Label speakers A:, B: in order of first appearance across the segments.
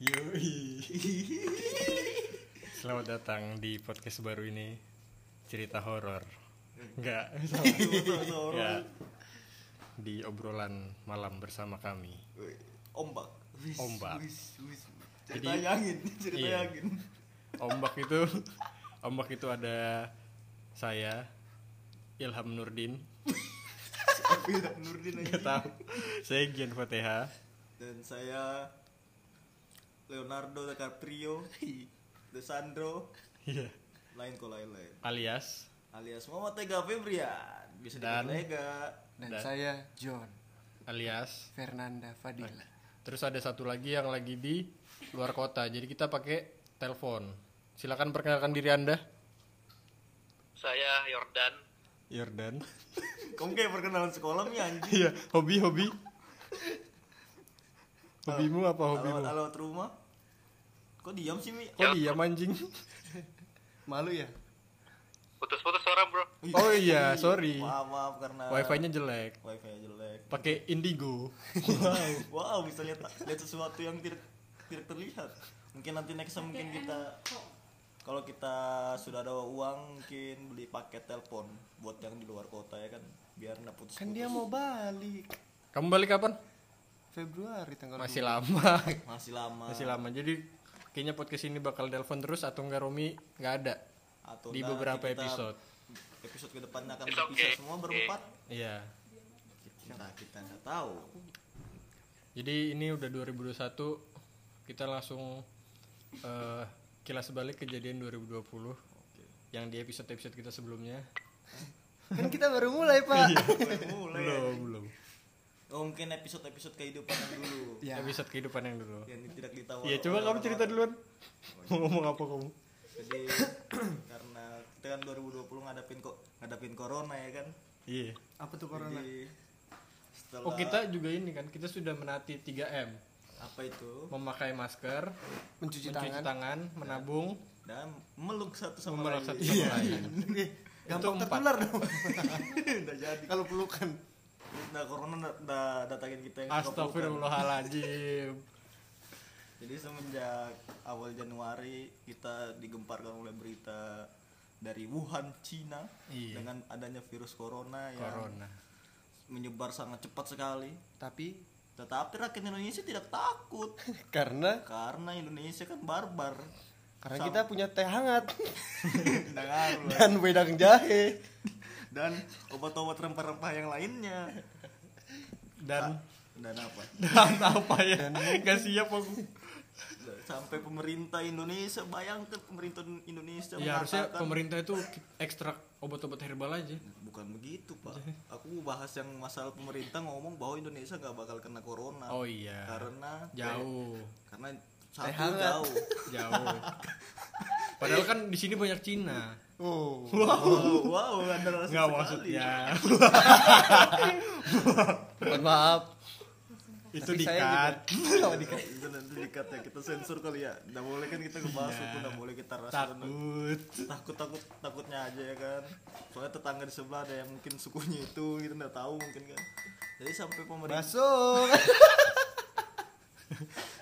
A: Yoi. Selamat datang di podcast baru ini cerita horor. Enggak, salah. Enggak. Di obrolan malam bersama kami.
B: Ombak.
A: Ombak. Jadi-
B: yangin, cerita
A: Iya. Ombak itu ombak itu ada saya Ilham Nurdin,
B: Nurdin aja.
A: tahu. Saya Gian Fatihah.
B: Dan saya Leonardo DiCaprio, De Sandro,
A: Iya.
B: lain kok lain-lain.
A: Alias
B: Alias Muhammad Tega Febrian. Bisa
A: Dan-
B: Tega.
C: Dan
A: Dan-
C: saya John
A: alias
C: Fernanda Fadila.
A: Terus ada satu lagi yang lagi di luar kota. Jadi kita pakai telepon. Silakan perkenalkan diri Anda.
D: Saya Yordan.
A: Yordan.
B: Kamu kayak perkenalan sekolahnya anjing.
A: Iya, hobi hobi. Hobimu apa hobimu?
B: Alamat alamat rumah. Kok diam sih Mi?
A: Kok diam anjing?
C: Malu ya?
D: Putus-putus orang bro.
A: Oh iya, sorry.
B: Maaf maaf karena
A: Wifi-nya jelek.
B: wifi jelek.
A: Pakai Indigo.
B: Wow, bisa lihat lihat sesuatu yang tidak tidak terlihat. Mungkin nanti next time mungkin kita kalau kita sudah ada uang mungkin beli paket telepon buat yang di luar kota ya kan biar nggak putus
C: Kan dia mau balik
A: Kamu balik kapan?
C: Februari tanggal
A: Masih
C: 2.
A: lama.
B: masih lama
A: Masih lama. Jadi kayaknya podcast ini bakal telepon terus atau enggak Romi nggak ada
B: atau
A: di beberapa
B: kita-
A: episode.
B: episode ke depannya akan
D: It's
B: berpisah
D: okay.
B: semua berempat
A: Iya.
B: kita kita nggak tahu
A: Jadi ini udah 2021 kita langsung eh, kilas balik kejadian 2020 yang di episode-episode kita sebelumnya.
C: Kan kita baru mulai, Pak.
B: mulai
A: belum, belum.
B: Oh, mungkin episode episode kehidupan yang dulu
C: Ya.
A: Episode kehidupan yang dulu.
B: yang tidak ditahu
A: Iya, coba kamu cerita duluan. Mau ngomong apa kamu?
B: jadi karena kita kan 2020 ngadapin kok ngadapin corona ya kan
A: Iya.
C: Apa tuh corona?
B: Jadi setelah
A: Oh, kita juga ini kan, kita sudah menati 3M.
B: apa itu
A: Memakai masker,
C: Mencuci,
A: mencuci
C: tangan.
A: tangan, menabung,
B: dan meluk satu sama lain.
A: satu sama lain.
C: Eh, Gampang tertular dong
B: Udah jadi.
C: kalau pelukan.
B: Nah corona udah- udah datangin kita yang.
A: Astagfirullahaladzim.
B: Jadi semenjak awal Januari kita digemparkan oleh berita dari Wuhan, Cina
A: Iya.
B: dengan adanya virus corona yang
A: Corona.
B: menyebar sangat cepat sekali.
C: Tapi
B: Tetapi rakyat Indonesia tidak takut
C: karena
B: karena Indonesia kan barbar.
C: karena
B: Sam-
C: kita punya teh hangat dan wedang jahe.
B: dan obat-obat rempah-rempah yang lainnya.
A: Dan
B: Dan apa?
A: dan apa ya? Gak siap aku.
B: Sampai pemerintah Indonesia bayangkan pemerintah Indonesia
A: Ya harusnya pemerintah itu ekstrak obat-obat herbal aja.
B: bukan begitu pak aku bahas yang masalah pemerintah ngomong bahwa Indonesia nggak bakal kena corona
A: Oh iya.
B: karena
A: Jauh,
B: karena
C: Teh
B: satu
C: hangat.
B: jauh
A: jauh. Padahal kan di sini banyak Cina.
C: Oh.
B: wow wow rasa
A: Nggak maksudnya.
C: Mohon maaf.
A: itu
C: Tapi
A: dikat.
C: saya juga- Oh, dikat.
B: itu nanti dikat ya kita sensor kali ya nggak boleh kan kita ngebahas
A: Iya.
B: itu nggak boleh kita rasa
A: Takut.
B: takut takut takutnya aja ya kan soalnya tetangga di sebelah ada yang mungkin sukunya itu kita nggak tahu mungkin kan jadi sampai pemerintah
C: Masuk.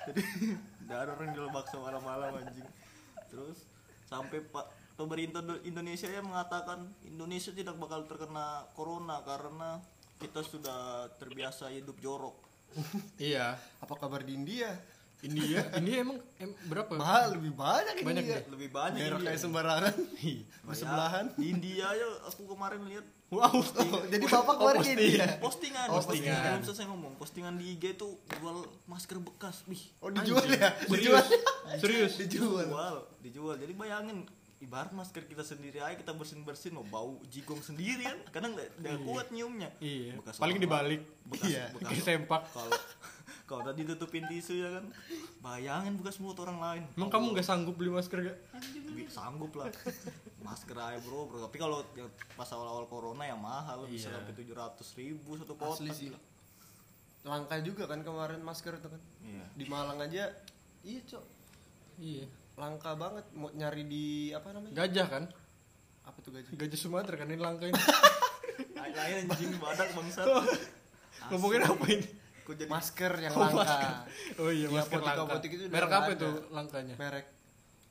B: jadi nggak ada orang jual bakso malam-malam anjing terus sampai pak pemerintah Do- Indonesia yang mengatakan Indonesia tidak bakal terkena corona karena kita sudah terbiasa hidup jorok
A: Iya.
C: Apa kabar di India?
A: India, India emang em, berapa?
C: Mahal lebih banyak,
A: Banyak
C: India.
A: deh.
B: lebih banyak
C: Daerah
B: India.
C: kayak sembarangan. Bersebelahan.
B: di India ya aku kemarin lihat
A: Wow.
C: Oh, jadi bapak keluar
A: Oh, posting.
C: India.
B: postingan
A: Postingan.
B: belum selesai ngomong postingan di IG tuh jual masker bekas wih
C: Oh dijual ya?
A: Serius. Serius.
C: Dijual.
B: dijual dijual jadi bayangin ibarat masker kita sendiri aja kita bersin bersin mau bau jigong sendiri kan kadang nggak nggak kuat nyiumnya
A: Iya.
B: Bekas
A: Paling
B: orang
A: dibalik.
B: bekas
C: Iya.
B: bekas
A: sempak.
B: kalau kalau udah ditutupin tisu ya kan bayangin bekas mulut orang lain
A: Emang kamu nggak sanggup beli masker gak?
B: Sanggup lah masker aja bro bro tapi kalau yang pas awal awal corona yang mahal bisa
A: Iya.
B: sampai tujuh ratus ribu satu kotak
C: Asli sih. Langka juga kan kemarin masker itu kan.
B: iya
C: Di Malang aja. Iya, Cok.
A: Iya.
C: Langka banget mau nyari di apa namanya?
A: Gajah kan?
C: Apa tuh gaji?
A: Gajah Sumatera kan ini langka ini.
B: lain anjing badak bangsat
A: Ngomongin apa ini?
B: Kok jadi
C: masker yang
A: Oh,
C: langka
A: masker. Oh iya,
C: Di
A: masker langka.
C: apotek-apotek itu udah
A: Merek
C: nggak
A: apa itu langkanya?
C: merek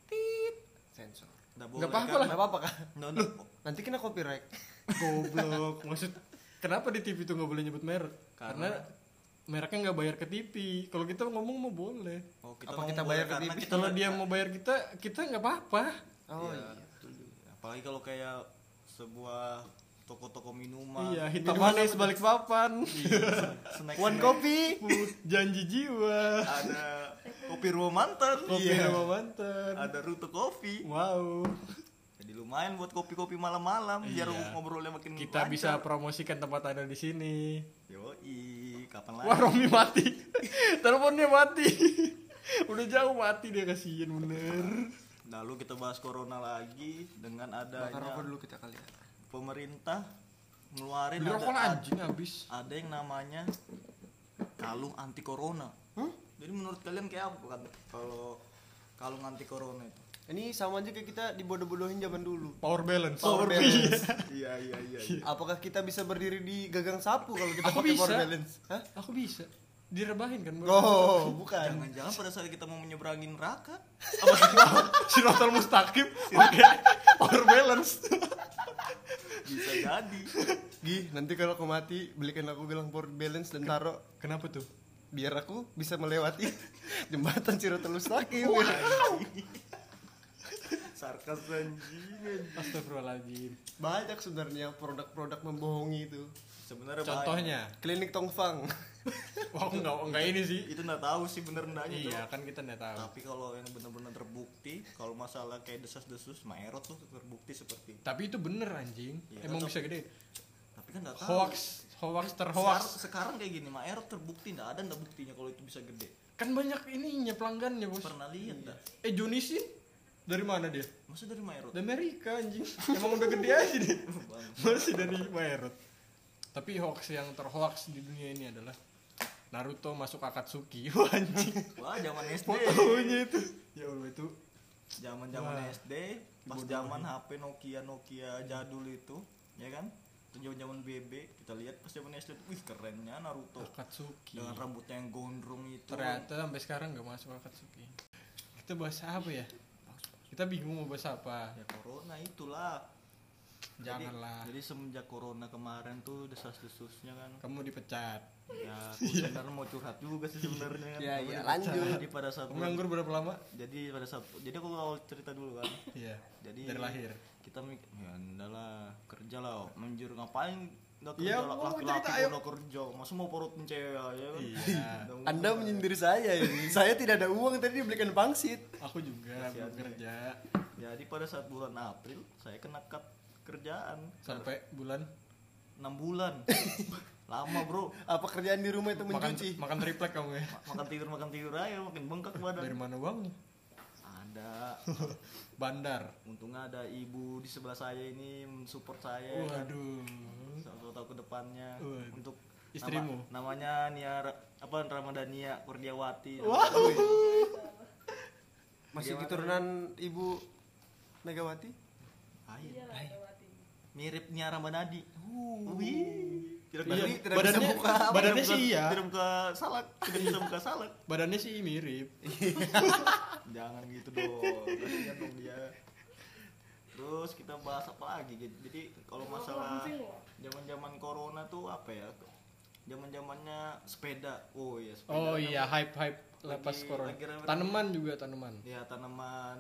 C: tit sensor
B: Nggak boleh
A: apa-apa
B: kan?
A: lah.
C: nggak apa-apa kan
B: Nggak, nggak.
C: nanti kena copyright
A: Goblok. Maksud kenapa di TV itu nggak boleh nyebut merek? Karena, mereknya nggak bayar ke TV. Kalau kita ngomong mau boleh.
B: Oh,
C: Apa
B: ngomong
C: kita bayar ke TV?
B: kita
A: Kalau dia mau bayar kita, kita nggak apa-apa.
C: oh
B: Iya,
C: iya
B: betul juga. Apalagi kalau kayak sebuah toko-toko minuman.
A: Iya, hitam
C: Minuman
A: manis
C: apa
A: balik papan.
B: snack
C: one kopi
A: janji jiwa.
B: ada kopi rumah mantan.
A: Kopi
C: Iya.
A: sama mantan.
B: Ada rute kopi.
A: Wow.
B: Jadi lumayan buat kopi-kopi malam-malam biar
A: Iya.
B: ngobrolnya makin
A: Kita
B: lancar.
A: bisa promosikan tempat ada di sini.
B: Yoi, kapan lagi?
A: Wah, Romi mati. Teleponnya mati. Udah jauh mati dia kasihan bener.
B: Lalu kita bahas corona lagi dengan
C: bakar
B: adanya
C: rokok dulu kita kali ya
B: pemerintah ngeluarin
A: Beli
B: ada,
A: anjing habis.
B: ada yang namanya kalung anti corona. Jadi menurut kalian kayak apa kan kalau kalung anti corona itu?
C: Ini sama aja kayak kita dibodoh-bodohin zaman dulu
A: Power balance.
C: Power balance.
B: Iya iya iya. iya.
C: apakah kita bisa berdiri di gagang sapu kalau kita
A: Aku
C: pakai
A: bisa.
C: power balance Hah?
A: Aku bisa. Direbahin kan.
C: Oh bukan
B: Jangan-jangan pada saat kita mau menyeberangi neraka
A: Apa sih? Siratal mustaqim pakai power balance.
B: bisa jadi.
C: Gih, nanti kalau aku mati belikan aku gelang power balance dan taruh
A: Kenapa tuh?
C: biar aku bisa melewati jembatan Siratul Mustaqim.
B: Sarkas anjing.
A: Astagfirullahaladzim.
C: Banyak sebenarnya produk-produk membohongi itu.
B: Sebenarnya
A: Contohnya,
C: Klinik Tongfang.
A: wah enggak enggak ini sih.
B: banyak. itu nggak tahu sih bener enggaknya tuh.
A: Iya kan kita nggak tahu.
B: Tapi kalau yang benar-benar terbukti, kalau masalah kayak desas-desus, Maerot tuh terbukti seperti itu.
A: Tapi itu bener anjing.
B: Iya,
A: Emang bisa gede.
B: Tapi kan nggak tahu.
A: Hoax, hoax
B: Sekarang,
A: terhoax.
B: sekarang kayak gini, Maerot terbukti nggak ada nggak buktinya kalau itu bisa gede.
A: Kan banyak ininya pelanggannya bos.
B: Pernah lihat dah.
A: Eh Junisin dari mana dia?
B: Masa dari Maerot?
A: Dari Amerika anjing. Emang udah gede aja deh.
B: Bang.
A: Masih dari Maerot. Tapi hoax yang terhoax di dunia ini adalah Naruto masuk Akatsuki. Wah anjing.
B: Wah, zaman SD.
A: Fotonya itu. Ya Allah itu.
B: Zaman-zaman. SD, pas zaman HP Nokia Nokia jadul itu, ya kan? Zaman-zaman BB, kita lihat pas zaman SD, wih kerennya Naruto.
A: Akatsuki.
B: Dengan rambutnya yang gondrong itu.
A: Ternyata sampai sekarang nggak masuk Akatsuki. Kita bahas apa ya? Kita bingung mau bahas apa.
B: Ya corona itulah. Jadi-
A: Janganlah.
B: Jadi, semenjak corona kemarin tuh desas-desusnya kan.
A: Kamu dipecat.
B: Ya, aku sebenarnya mau curhat juga sih sebenarnya. kan.
C: Ya, ya,
B: dipecat.
C: lanjut.
B: Jadi pada saat
A: Kamu nganggur berapa lama?
B: jadi pada saat jadi aku awal cerita dulu kan.
A: Iya.
B: Jadi
A: Dari lahir.
B: kita mikir ya enggak lah kerja lah menjur ngapain
A: Iya, mau
B: laki-laki
A: cerita, ayo.
B: kerja masa mau perut cewek ya kan
A: Iya.
C: Anda menyindir saya ini. Saya tidak ada uang tadi dibelikan pangsit.
A: Aku juga belum kerja
B: jadi pada saat bulan April saya kena cut kerjaan
A: sampai bulan
B: enam bulan lama bro
C: Apa kerjaan di rumah itu
A: makan
C: mencuci?
A: makan triplek kamu ya.
B: Ma- makan tidur makan tidur aja makin bengkak
A: Dari
B: badan
A: mana uangnya?
B: ada
A: Bandar.
B: untungnya ada ibu di sebelah saya ini mensupport saya kan.
A: Waduh.
B: Tahu tahu ke depannya
A: Waduh.
B: untuk
A: Istrimu?
B: nama- namanya Nia apa Ramadhania Kurniawati
C: Masih
B: Bagaimana?
C: keturunan Ibu Megawati?
B: Ayo.
E: Iya,
B: mirip Nia Ramadhani
C: Uh.
B: Wih. tidak
A: Iya,
B: bisa
C: tidak
A: badannya,
C: bisa buka.
A: badannya
B: tidak
A: sih
B: buka-
A: iya.
B: tidak buka salak tidak bisa buka salak
A: Badannya sih mirip.
B: jangan gitu dong kasihan dong dia terus kita bahas apa lagi jadi jadi kalau masalah zaman zaman corona tuh apa ya zaman zamannya sepeda oh iya sepeda
A: Oh iya, hype hype lepas
B: Lagi-
A: corona.
B: lagi.
A: Tanaman juga tanaman.
B: ya tanaman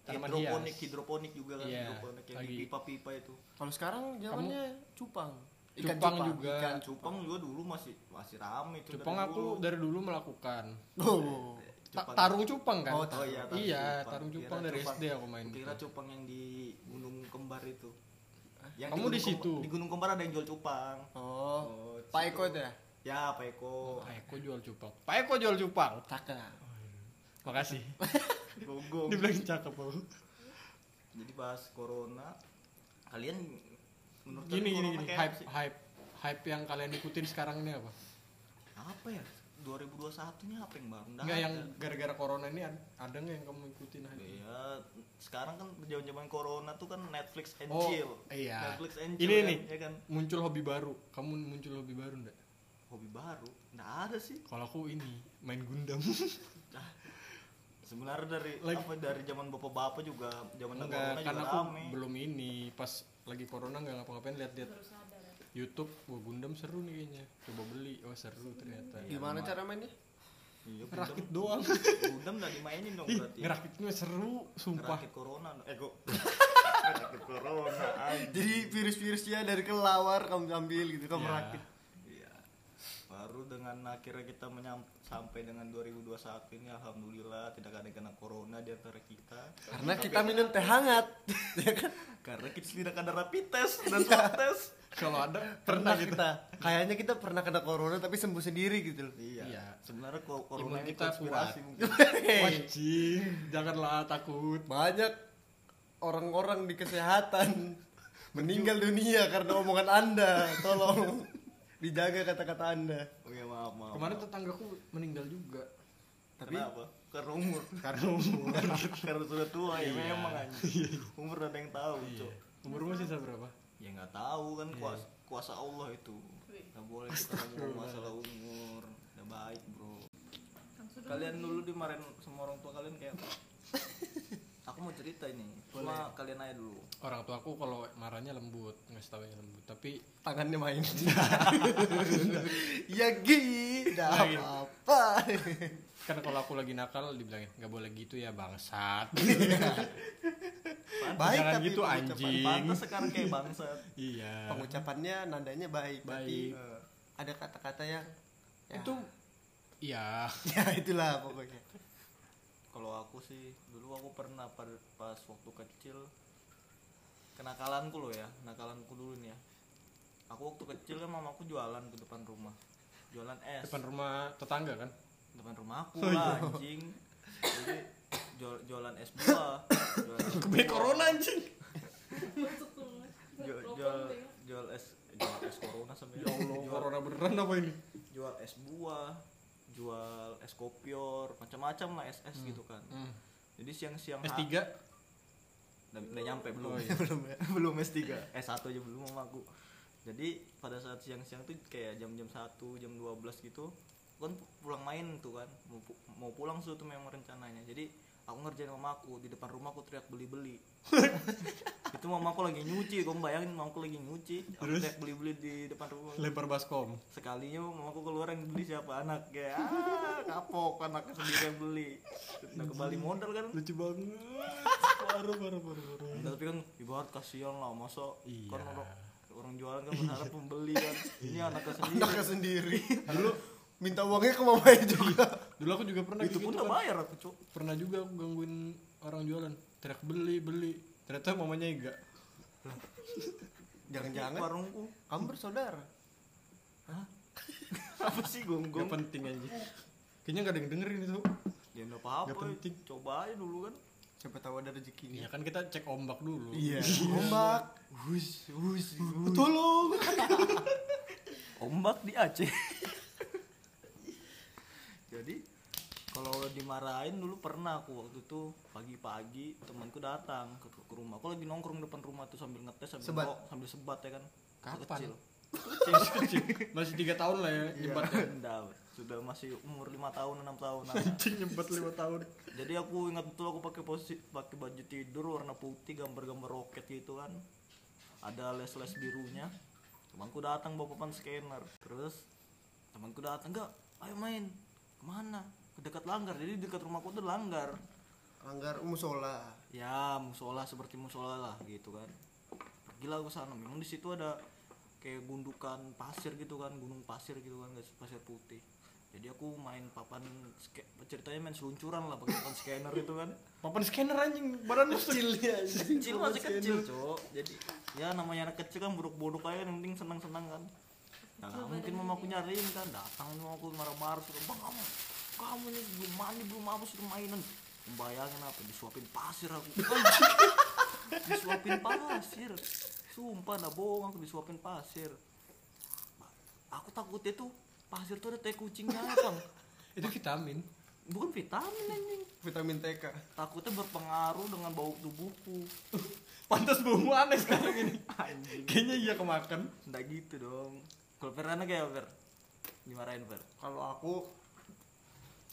A: Tanaman
B: hidroponik
A: hias.
B: hidroponik juga kan
A: Iya,
B: hidroponik yang di
A: lagi.
B: pipa-pipa itu
C: Kalau sekarang zamannya cupang.
A: Cupang juga.
C: Ikan
B: cupang juga dulu masih masih rame itu
A: Cupang
B: dari
A: aku
B: dulu.
A: dari dulu melakukan.
C: Oh.
A: Ta-
B: Cupang.
A: tarung cupang kan?
C: Oh,
B: Oh iya,
A: Iya,
B: cupang.
A: tarung
B: Kira
A: cupang dari
B: cupang-
A: SD aku main.
B: Kira cupang yang di Gunung Kembar itu. Yang
A: Kamu di
B: Kembar-
A: situ?
B: Di Gunung Kembar ada yang jual cupang.
C: Oh.
B: Oh, di
C: Pak. Eko itu ya?
B: Ya, Pak Eko.
A: Pak Eko jual cupang. Pak Eko jual cupang.
C: Cakep.
A: Makasih.
B: Gonggong.
A: Dibilang cakep aku.
B: Jadi bahas corona. Kalian menurut
A: Gini gini gini, hype
B: sih?
A: hype hype yang kalian ikutin sekarang ini apa?
B: Apa ya? 2021 nya apa yang baru? Nggak
A: yang gara-gara corona ini ad- ada nggak yang kamu ikutin aja?
B: Ya, sekarang kan zaman-zaman corona tuh kan Netflix and
A: Oh,
B: chill.
A: iya.
B: Netflix and
A: Ini
B: chill
A: nih.
B: kan, ya kan?
A: Muncul hobi baru. Kamu muncul hobi baru enggak?
B: hobi baru nggak ada sih
A: kalau aku ini main Gundam
B: sebenarnya dari
A: Like-
B: apa dari zaman bapak-bapak juga zaman
A: enggak
B: corona
A: karena
B: juga
A: aku
B: rame
A: belum ini pas lagi corona nggak ngapa-ngapain lihat-lihat YouTube wah Gundam seru nih kayaknya. Coba beli. Oh seru ternyata.
C: Gimana cara mainnya?
B: iya
A: ngerakit doang.
B: Gundam nggak dimainin dong
A: ih
B: berarti.
A: ngerakitnya seru sumpah.
B: Ngerakit corona eh kok? Ngerakit corona
C: Jadi virus-virusnya dari kelawar kamu ambil gitu, kamu
A: Ya.
C: rakit.
B: Iya. Baru dengan akhirnya kita menyam- sampai dengan 2021 ini alhamdulillah tidak ada yang kena corona di antara kita.
C: Karena kita minum teh hangat. ya kan?
B: Karena kita tidak ada rapid test dan swab test.
A: kalau ada
C: Pernah
A: pernah gitu
C: kita. Kayaknya kita pernah kena corona tapi sembuh sendiri gitu loh.
B: Iya.
A: Iya.
B: Sebenarnya kok corona
A: Imun
B: ini
A: kita kuat.
B: mungkin.
A: wajib janganlah takut
C: Banyak orang-orang di kesehatan meninggal dunia karena omongan Anda. Tolong dijaga kata-kata Anda.
B: Oh iya maaf maaf.
A: kemarin
B: maaf.
A: tetanggaku meninggal juga
C: Tapi
B: Kenapa? Karena umur.
A: karena umur
B: Karena sudah tua ya
A: Iya.
B: memang anjing. Umur ada yang tahu, Cok.
A: umurmu sisa berapa
B: Ya nggak tahu kan kuasa, kuasa Allah itu. Nggak boleh kita ngomong masalah umur. Udah baik, Bro. Kalian dulu dimarahin sama orang tua kalian kayak apa? Aku mau cerita ini. Cuma kalian aja dulu.
A: orang tua aku kalau marahnya lembut nggak tahunya lembut tapi
C: tangannya main. ya gi, dah apa-apa.
A: kan kalau aku lagi nakal dibilangin nggak boleh gitu ya bangsat
C: Baik
A: Jangan
C: tapi
A: gitu, anjing.
B: pantes sekarang kayak bangsat.
A: iya
C: Pengucapannya nadanya baik, tapi
A: Baik.
C: eh, ada kata-kata yang ya,
A: itu iya
C: ya itulah pokoknya.
B: Kalau aku sih dulu aku pernah pas waktu kecil kenakalanku loh ya, nakalanku dulu nih ya. Aku waktu kecil kan mamaku jualan ke depan rumah. Jualan es.
A: depan rumah tetangga kan
B: depan rumahku lah anjing. Jadi jual, jualan es buah. Jualan es
A: corona anjing
B: jual, jual, jual es jual es corona sampai
A: ya Allah
B: jual,
A: corona beneran apa ini
B: jual es buah jual es kopior macam-macam lah es es gitu kan.
A: Hmm.
B: jadi siang-siang
A: S3
B: ha- udah, nyampe belum.
A: Oh, iya.
B: belum ya. Belum S3 S1 aja belum sama aku. Jadi pada saat siang-siang tuh kayak jam-jam 1 jam 12 gitu kan pulang main tuh kan. Mau pulang tuh tuh memang rencananya. Jadi aku ngerjain mamaku di depan rumahku teriak beli-beli. Itu mamaku lagi nyuci gue bayangin mamaku lagi nyuci aku
A: Terus?
B: teriak beli-beli di depan rumah.
A: Lempar baskom.
B: Sekalinya mamaku keluar yang beli siapa? Anak ya ah, kapok anaknya sendiri yang beli. Udah kembali modal kan?
A: Lucu banget. Baru baru baru baru
B: tapi kan ibarat kasihan lah masa
A: Iya.
B: kan orang, orang jualan kan berharap pembeli kan? Ini anaknya sendiri.
C: Anaknya sendiri. Dulu minta uangnya ke mamanya juga.
A: Dulu aku juga pernah
B: itu
A: kayak
B: pun
A: gitu
B: udah
A: kan.
B: bayar aku cok
A: pernah juga aku gangguin orang jualan. Teriak beli beli. Ternyata mamanya enggak
C: Jangan-jangan
B: warungku.
C: kamu bersaudara.
B: apa sih
A: Gak
B: gonggong
A: penting aja kayaknya gak ada yang dengerin itu.
B: Ya nggak apa-apa.
A: Nggak penting.
B: coba aja dulu kan.
C: Siapa tahu ada rezekinya.
A: Iya kan kita cek ombak dulu.
C: Iya. Ombak.
B: hus hus
A: tolong.
B: Ombak di Aceh. Jadi kalau dimarahin dulu pernah aku waktu itu pagi-pagi temanku datang ke, ke rumah. Aku lagi nongkrong depan rumah tuh sambil ngetes sambil
C: Sebat.
B: ngerok, sambil sebat ya kan.
A: Kapan?
B: kecil.
A: Masih tiga tahun lah ya nyembatnya
B: Enggak, sudah masih umur lima tahun enam tahun.
A: Anjing nyembat lima tahun.
B: Jadi aku ingat betul aku pakai posisi pakai baju tidur warna putih gambar-gambar roket gitu kan. Ada les-les birunya. Temanku datang bawa papan scanner. Terus temanku datang enggak ayo main. Ke mana? ke dekat langgar jadi dekat rumahku tuh langgar.
C: Langgar musola.
B: ya musola seperti musola lah gitu kan. Pergilah ke sana memang di situ ada kayak gundukan pasir gitu kan gunung pasir gitu kan guys pasir putih. Jadi aku main papan ske- ceritanya main seluncuran lah pakai papan scanner itu kan.
A: Papan scanner anjing. Badan kecil ya
B: kecil masih kecil cok. Jadi ya namanya anak kecil kan buruk-buruk aja yang penting senang-senang kan. Nah mungkin mamaku nyariin kan datang mamaku marah-marah sudah bang kamu kamu nih belum mandi belum apa sudah mainan. Bayangin apa disuapin pasir aku. Disuapin pasir. Sumpah nah bohong aku disuapin pasir. Aku takutnya tuh pasir tuh ada teh kucingnya bang
A: itu vitamin.
B: Bukan vitamin anjing.
C: Vitamin TK.
B: takutnya berpengaruh dengan bau tubuhku.
A: Pantas baumu aneh sekarang ini.
B: Anjing.
A: Kayaknya iya kemakan.
B: Nggak gitu dong. Kalau Fernanda kayak Fer? dimarahin Fer?
C: Kalau aku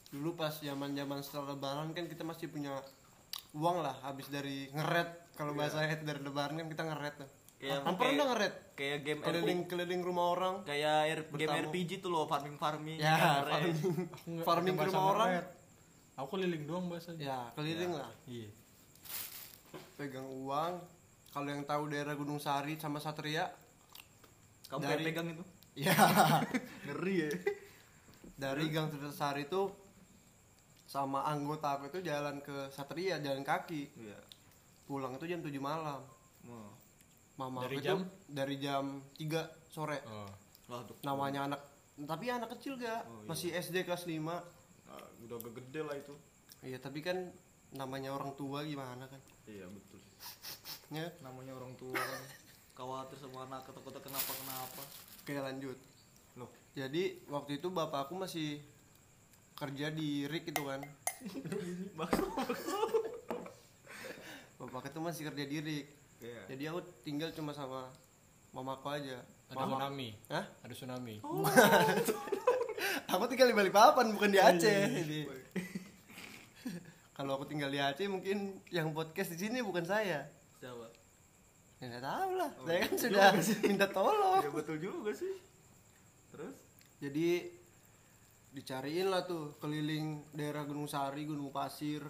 C: dulu pas zaman zaman setelah lebaran kan kita masih punya uang lah habis dari ngeret. Kalau bahasa itu dari lebaran kan kita ngeret tuh.
B: Kayak-
C: Kan pernah
B: kayak-
C: ngeret?
B: kayak game
C: keliling keliling rumah orang.
B: Kayak R- game. RPG tuh loh farming farming.
C: Ya farming farming ke rumah orang.
A: ngeret. aku keliling doang bahasanya.
C: Ya keliling lah.
A: Iya.
C: Pegang uang. Kalau yang tahu daerah Gunung Sari sama Satria
B: kamu
C: Dari-
B: kayak pegang itu?
C: Ya.
B: Ngeri ya.
C: Dari Gang Sari itu sama anggota aku itu jalan ke Satria jalan kaki.
B: Iya.
C: Pulang itu jam 7 malam.
B: Oh.
C: mama
A: Dari
C: aku
A: jam?
C: itu dari jam 3 sore.
A: Oh.
B: Waduh.
C: namanya anak tapi anak kecil gak
B: Oh, iya.
C: masih SD kelas 5
B: Nah, udah agak gede lah itu.
C: Iya tapi kan namanya orang tua gimana kan?
B: Iya betul.
C: Ya?
B: Namanya orang tua kan. Khawatir sama anak takutnya kenapa kenapa
C: oke lanjut.
B: Loh.
C: Jadi waktu itu bapak aku masih kerja di RIK itu kan.
B: Bakso
C: bapak itu masih kerja di RIK
B: iya.
C: Jadi aku tinggal cuma sama mamaku aja.
A: Ada tsunami?
C: Hah?
A: ada tsunami?
C: Aku tinggal di Balikpapan bukan di Aceh. Jadi, kalau aku tinggal di Aceh mungkin yang podcast di sini bukan saya.
B: Siapa?
C: Ya nggak tahu lah. Saya kan sudah minta tolong.
B: Ya betul juga sih. Terus?
C: Jadi dicariin lah tuh keliling daerah Gunung Sari Gunung Pasir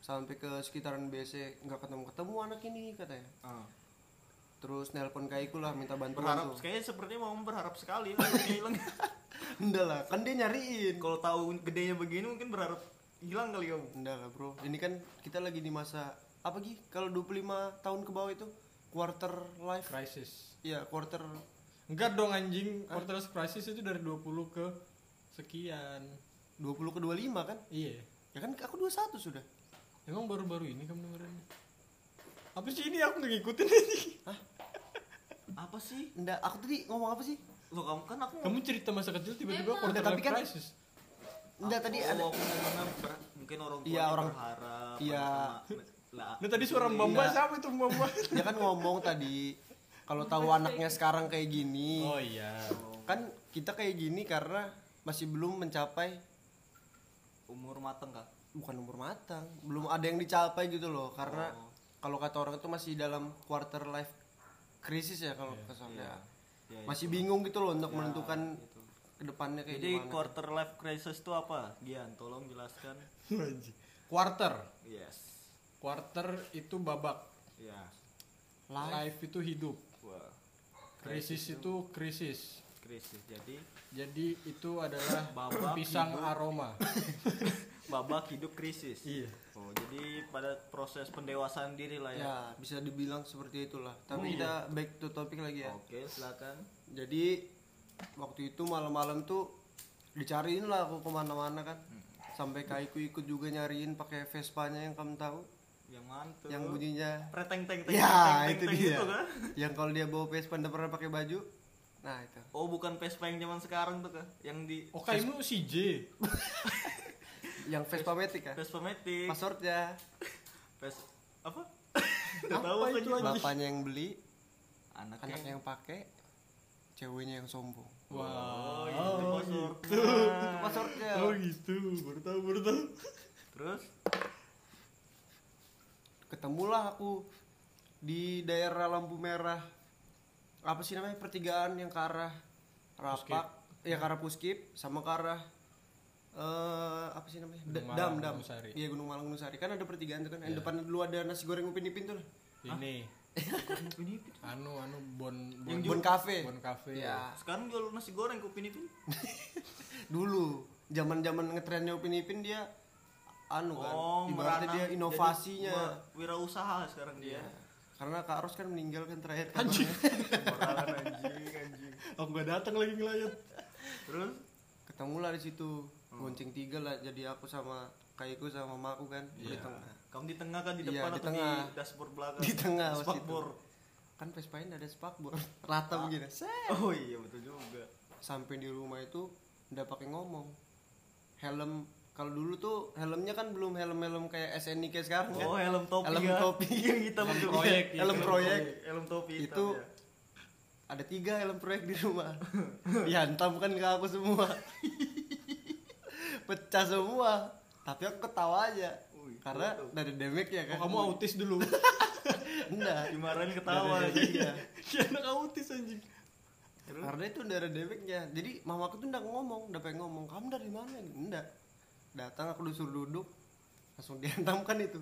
C: sampai ke sekitaran BC nggak ketemu ketemu anak ini katanya.
B: Ah.
C: terus nelpon kaiku lah minta bantuan
B: berharap
C: tuh.
B: kayaknya sepertinya mau berharap sekali lah hilang.
C: Enggak lah kan dia nyariin.
B: Kalau tahu gedenya begini mungkin berharap hilang kali kamu.
C: Enggak lah bro. Ini kan kita lagi di masa apa Gi? kalau 25 tahun ke bawah itu quarter life.
A: Crisis.
C: Iya quarter
A: enggak dong anjing. Quarter life crisis itu dari 20 ke sekian.
C: 20 ke 25 kan?
A: Iya.
C: Ya kan aku 21 sudah.
A: Emang baru-baru ini kamu dengerin? Apa sih ini? Aku nggak ngikutin ini.
B: Apa sih?
C: Enggak aku tadi ngomong apa sih?
B: Lo kamu kan aku
A: kamu cerita masa kecil tiba-tiba quarter
C: Tapi
A: life
C: kan-
A: crisis.
C: enggak tadi ada
B: aku mungkin orang tua
C: Iya, orang-
B: berharap
C: iya.
B: lah
A: Nah tadi suara mbak mbak
C: Iya.
A: siapa itu mbak mbak?
C: dia kan ngomong tadi kalau tahu anaknya sekarang kayak gini.
A: Oh iya.
C: kan kita kayak gini karena masih belum mencapai
B: umur mateng kak
C: bukan umur matang belum ada yang dicapai gitu loh karena
B: Oh.
C: kalau kata orang itu masih dalam quarter life krisis ya kalau kesannya
B: Iya, iya.
C: masih bingung gitu loh untuk menentukan
B: gitu.
C: ke depannya kayak
B: jadi
C: gimana
B: quarter life crisis itu apa Gian tolong jelaskan
A: Quarter.
B: yes
A: Quarter itu babak.
B: ya
C: Life.
A: Life itu hidup.
B: wah
A: Krisis itu krisis.
B: Krisis jadi
A: Jadi itu adalah
B: Babak
A: pisang
B: hidup.
A: aroma.
B: babak hidup krisis
A: iya.
B: oh jadi pada proses pendewasaan diri lah ya,
C: ya bisa dibilang seperti itulah.
B: Oh,
C: tapi
B: iya.
C: kita back to topik lagi ya.
B: Oke silakan.
C: Jadi waktu itu malam-malam tuh dicariin lah aku ke mana-mana kan.
B: Hmm.
C: sampai kaiku ikut juga nyariin pakai Vespanya yang kamu tahu.
B: Yang mantul.
C: Yang bunyinya
B: preteng teng teng
C: ya
B: teng,
C: itu
B: teng, teng
C: dia.
B: gitu kan.
C: Yang kalau dia bawa Vespa pernah pakai baju nah itu.
B: Oh bukan Vespa yang zaman sekarang tuh kak. Yang di
A: Oh kayakmu si J.
C: yang Vespa Matic kan
B: Vespa Matic.
C: Passwordnya.
B: Ves apa? Nggak tahu apa itu
C: bapaknya yang beli
B: anaknya
C: anaknya yang pakai ceweknya yang sombong.
B: Oh
A: Wow.
B: itu password
C: itu passwordnya.
A: Oh gitu. Baru tahu baru tahu.
B: terus?
C: Ketemulah aku di daerah lampu merah apa sih namanya? Pertigaan yang ke arah rapak. Ya ke arah puskip sama ke arah eh apa sih namanya?
A: Gunung
C: dam dam. Iya gunung malang gunung sari. Kan ada pertigaan tuh kan yang depan dulu ada nasi goreng upin ipin tuh.
A: Ini.
B: ini
A: Anu anu bon bon,
B: Yang
C: bon cafe.
A: Bon cafe.
C: ya
B: sekarang jual nasi goreng kupin itu
C: dulu. Zaman zaman ngetrennya upin ipin dia anu kan
B: oh
C: ibaratnya
B: merana.
C: dia inovasinya
B: wira- wirausaha sekarang dia.
C: Iya. Karena kak Ros kan meninggal kan terakhir
A: Anjing.
B: Anjing anjing
A: Aku gak datang lagi ngelayat.
B: terus
C: ketemu lah di situ gonceng tiga lah jadi aku sama kaiku sama mamaku kan di
A: Iya.
C: tengah
B: kamu di tengah kan di
C: Iya,
B: depan
C: di
B: atau
C: tengah.
B: di dashboard belakang
C: Di tengah.
B: Spakbor.
C: kan Vespain ada spakbor rata begini Set.
B: oh iya betul juga
C: sampai di rumah itu udah pakai ngomong helm kalau dulu tuh helmnya kan belum helm-helm kayak SNI kayak sekarang kan
B: oh helm topi
C: Helm
B: kan?
C: topi.
B: yang hitam
A: Helm proyek,
C: iya. Helm proyek.
B: helm topi hitam
C: Itu
B: ya.
C: ada tiga helm proyek di rumah dihantam kan ke aku semua pecah semua tapi aku ketawa aja
B: Wih,
C: karena dari damage ya kan
A: Oh, kamu autis dulu.
C: enggak
B: dimarahin ketawa
C: damage-nya.
A: Kayak anak autis anjing.
C: karena itu dari damage-nya jadi mamaku tuh ndak ngomong udah pengen ngomong kamu dari mana enggak datang aku disuruh duduk. Langsung dihantamkan itu.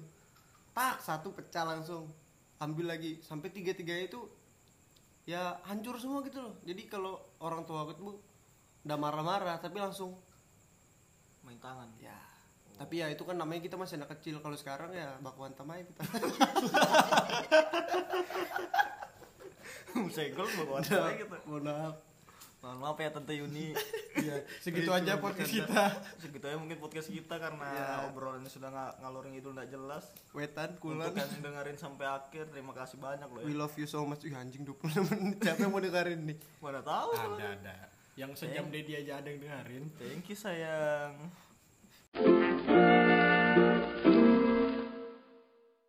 C: Tak satu pecah langsung. Ambil lagi. Sampai tiga tiga itu ya hancur semua gitu loh. Jadi kalau orang tua aku tuh udah marah-marah tapi langsung
B: main tangan.
C: Ya. Tapi ya itu kan namanya kita masih anak kecil. Kalau sekarang ya baku hantam aja kita.
B: Segel bawa aja gitu
C: mohon maaf
B: mohon maaf ya tante Yuni.
A: Iya, segitu aja podcast kita.
B: segitu aja mungkin podcast kita karena
C: Ya.
B: obrolannya sudah nggak ngalor ngidul nggak jelas.
C: Wetan
B: untuk
C: kulan
B: yang dengerin sampai akhir terima kasih banyak loh
C: we
B: ya
C: love you so much. Ih, anjing 26 menit. Siapa yang mau dengerin nih?
B: Mana tahu.
A: Ada ada. Yang sejam Dedi aja ada yang dengerin.
B: thank you sayang